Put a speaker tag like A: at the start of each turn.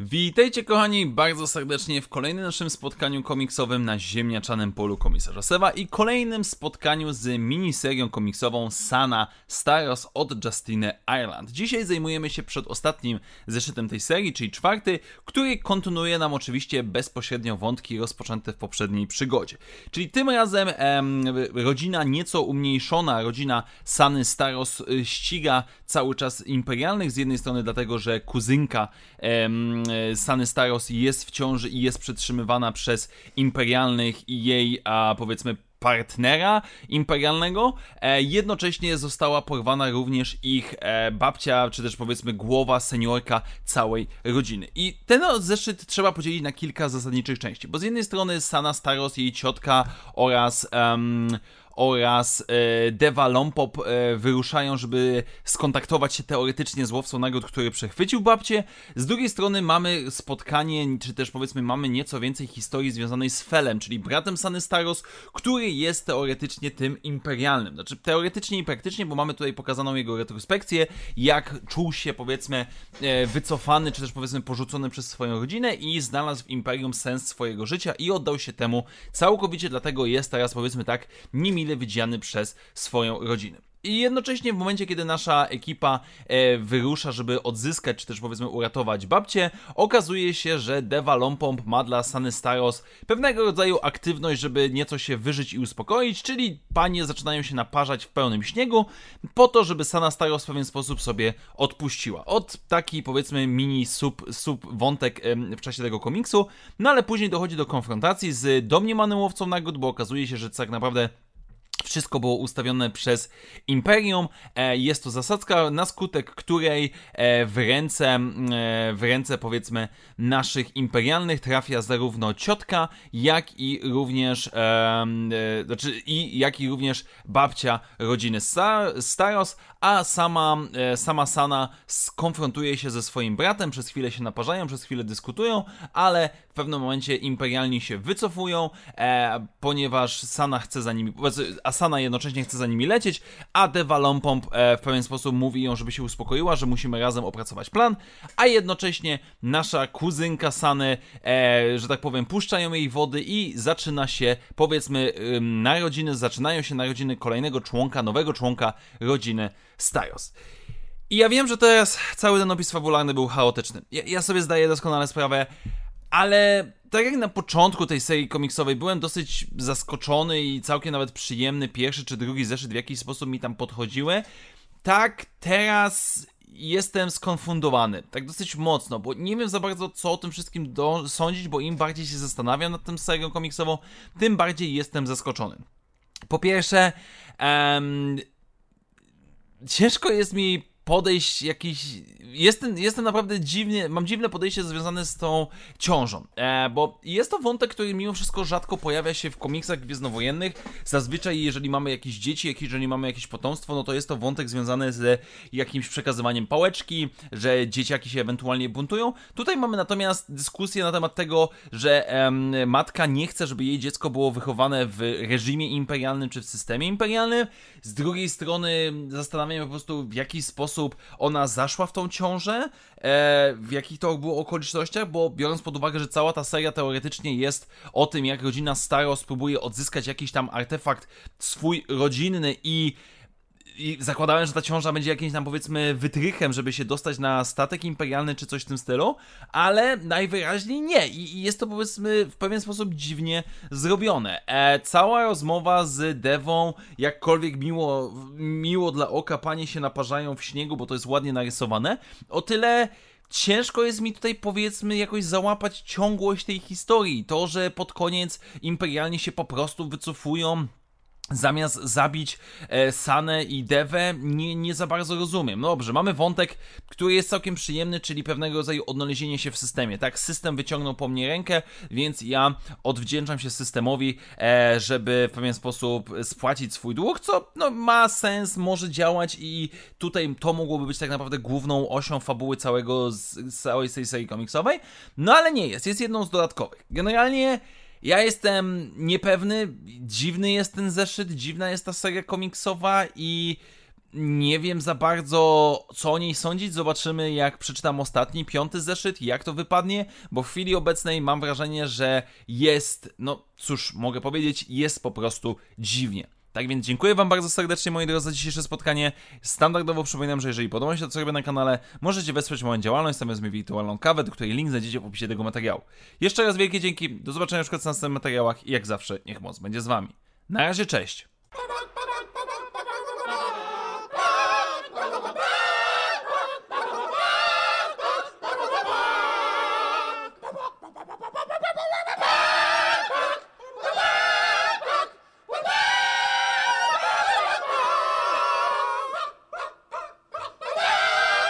A: Witajcie kochani bardzo serdecznie w kolejnym naszym spotkaniu komiksowym na ziemniaczanym polu komisarza Sewa i kolejnym spotkaniu z miniserią komiksową Sana Staros od Justiny Ireland. Dzisiaj zajmujemy się przedostatnim zeszytem tej serii, czyli czwarty, który kontynuuje nam oczywiście bezpośrednio wątki rozpoczęte w poprzedniej przygodzie. Czyli tym razem em, rodzina nieco umniejszona, rodzina Sany Staros y, ściga cały czas imperialnych z jednej strony dlatego, że kuzynka em, E, Sany Staros jest w ciąży i jest przetrzymywana przez imperialnych i jej, a powiedzmy, partnera imperialnego. E, jednocześnie została porwana również ich e, babcia, czy też powiedzmy głowa, seniorka całej rodziny. I ten zeszyt trzeba podzielić na kilka zasadniczych części, bo z jednej strony Sana Staros, jej ciotka oraz um, oraz e, Deva Lompop e, wyruszają, żeby skontaktować się teoretycznie z łowcą nagród, który przechwycił babcię. Z drugiej strony mamy spotkanie, czy też powiedzmy mamy nieco więcej historii związanej z Felem, czyli bratem Sany Staros, który jest teoretycznie tym imperialnym. Znaczy teoretycznie i praktycznie, bo mamy tutaj pokazaną jego retrospekcję, jak czuł się powiedzmy e, wycofany, czy też powiedzmy porzucony przez swoją rodzinę i znalazł w imperium sens swojego życia i oddał się temu całkowicie, dlatego jest teraz powiedzmy tak nimile mile widziany przez swoją rodzinę. I jednocześnie w momencie, kiedy nasza ekipa e, wyrusza, żeby odzyskać, czy też powiedzmy uratować babcię, okazuje się, że Deva Lompomp ma dla Sany Staros pewnego rodzaju aktywność, żeby nieco się wyżyć i uspokoić, czyli panie zaczynają się naparzać w pełnym śniegu, po to, żeby Sana Staros w pewien sposób sobie odpuściła. Od taki powiedzmy mini sub, sub wątek e, w czasie tego komiksu, no ale później dochodzi do konfrontacji z domniemanym łowcą nagród, bo okazuje się, że tak naprawdę wszystko było ustawione przez Imperium. E, jest to zasadzka, na skutek której e, w ręce, e, w ręce powiedzmy naszych imperialnych trafia zarówno ciotka, jak i również znaczy i jak i również babcia rodziny Staros, a sama, sama Sana skonfrontuje się ze swoim bratem, przez chwilę się naparzają, przez chwilę dyskutują, ale w pewnym momencie imperialni się wycofują, ponieważ Sana chce za nimi, Asana jednocześnie chce za nimi lecieć, a Deva Lompomp e, w pewien sposób mówi ją, żeby się uspokoiła, że musimy razem opracować plan, a jednocześnie nasza kuzynka Sany, e, że tak powiem, puszczają jej wody i zaczyna się, powiedzmy, narodziny, zaczynają się narodziny kolejnego członka, nowego członka rodziny Stajos. I ja wiem, że teraz cały ten opis fabularny był chaotyczny. Ja, ja sobie zdaję doskonale sprawę, ale tak jak na początku tej serii komiksowej byłem dosyć zaskoczony i całkiem nawet przyjemny pierwszy czy drugi zeszyt w jakiś sposób mi tam podchodziły, tak teraz jestem skonfundowany, tak dosyć mocno, bo nie wiem za bardzo co o tym wszystkim do- sądzić, bo im bardziej się zastanawiam nad tym serią komiksową, tym bardziej jestem zaskoczony. Po pierwsze, um, ciężko jest mi podejść jakiś. Jestem, jestem naprawdę dziwnie. Mam dziwne podejście związane z tą ciążą. E, bo jest to wątek, który mimo wszystko rzadko pojawia się w komiksach gwiezdnowojennych. Zazwyczaj, jeżeli mamy jakieś dzieci, jeżeli mamy jakieś potomstwo, no to jest to wątek związany z jakimś przekazywaniem pałeczki, że dzieciaki się ewentualnie buntują. Tutaj mamy natomiast dyskusję na temat tego, że em, matka nie chce, żeby jej dziecko było wychowane w reżimie imperialnym czy w systemie imperialnym. Z drugiej strony zastanawiam się po prostu, w jaki sposób sposób ona zaszła w tą ciążę, e, w jakich to było okolicznościach, bo biorąc pod uwagę, że cała ta seria teoretycznie jest o tym, jak rodzina Staros próbuje odzyskać jakiś tam artefakt swój rodzinny i i zakładałem, że ta ciąża będzie jakimś tam powiedzmy wytrychem, żeby się dostać na statek imperialny czy coś w tym stylu, ale najwyraźniej nie i, jest to powiedzmy w pewien sposób dziwnie zrobione. E, cała rozmowa z Devą, jakkolwiek miło, miło dla oka panie się naparzają w śniegu, bo to jest ładnie narysowane, o tyle ciężko jest mi tutaj powiedzmy jakoś załapać ciągłość tej historii. To, że pod koniec imperialni się po prostu wycofują zamiast zabić e, Sanę i Devę, nie, nie za bardzo rozumiem. No dobrze, mamy wątek, który jest całkiem przyjemny, czyli pewnego rodzaju odnalezienie się w systemie. Tak, system wyciągnął po mnie rękę, więc ja odwdzięczam się systemowi, e, żeby w pewien sposób spłacić swój dług, co no, ma sens, może działać i tutaj to mogłoby być tak naprawdę główną osią fabuły całego, z, całej tej serii komiksowej, no ale nie jest, jest jedną z dodatkowych. Generalnie Ja jestem niepewny, dziwny jest ten zeszyt, dziwna jest ta seria komiksowa i nie wiem za bardzo, co o niej sądzić. Zobaczymy, jak przeczytam ostatni, piąty zeszyt, jak to wypadnie, bo w chwili obecnej mam wrażenie, że jest, no cóż, mogę powiedzieć, jest po prostu dziwnie. Tak więc dziękuję Wam bardzo serdecznie, moi drodzy, za dzisiejsze spotkanie. Standardowo przypominam, że jeżeli podoba się to, co robię na kanale, możecie wesprzeć moją działalność, stawiając mi wirtualną kawę, do której link znajdziecie w opisie tego materiału. Jeszcze raz wielkie dzięki, do zobaczenia w następnych materiałach i jak zawsze, niech moc będzie z Wami. Na razie, cześć!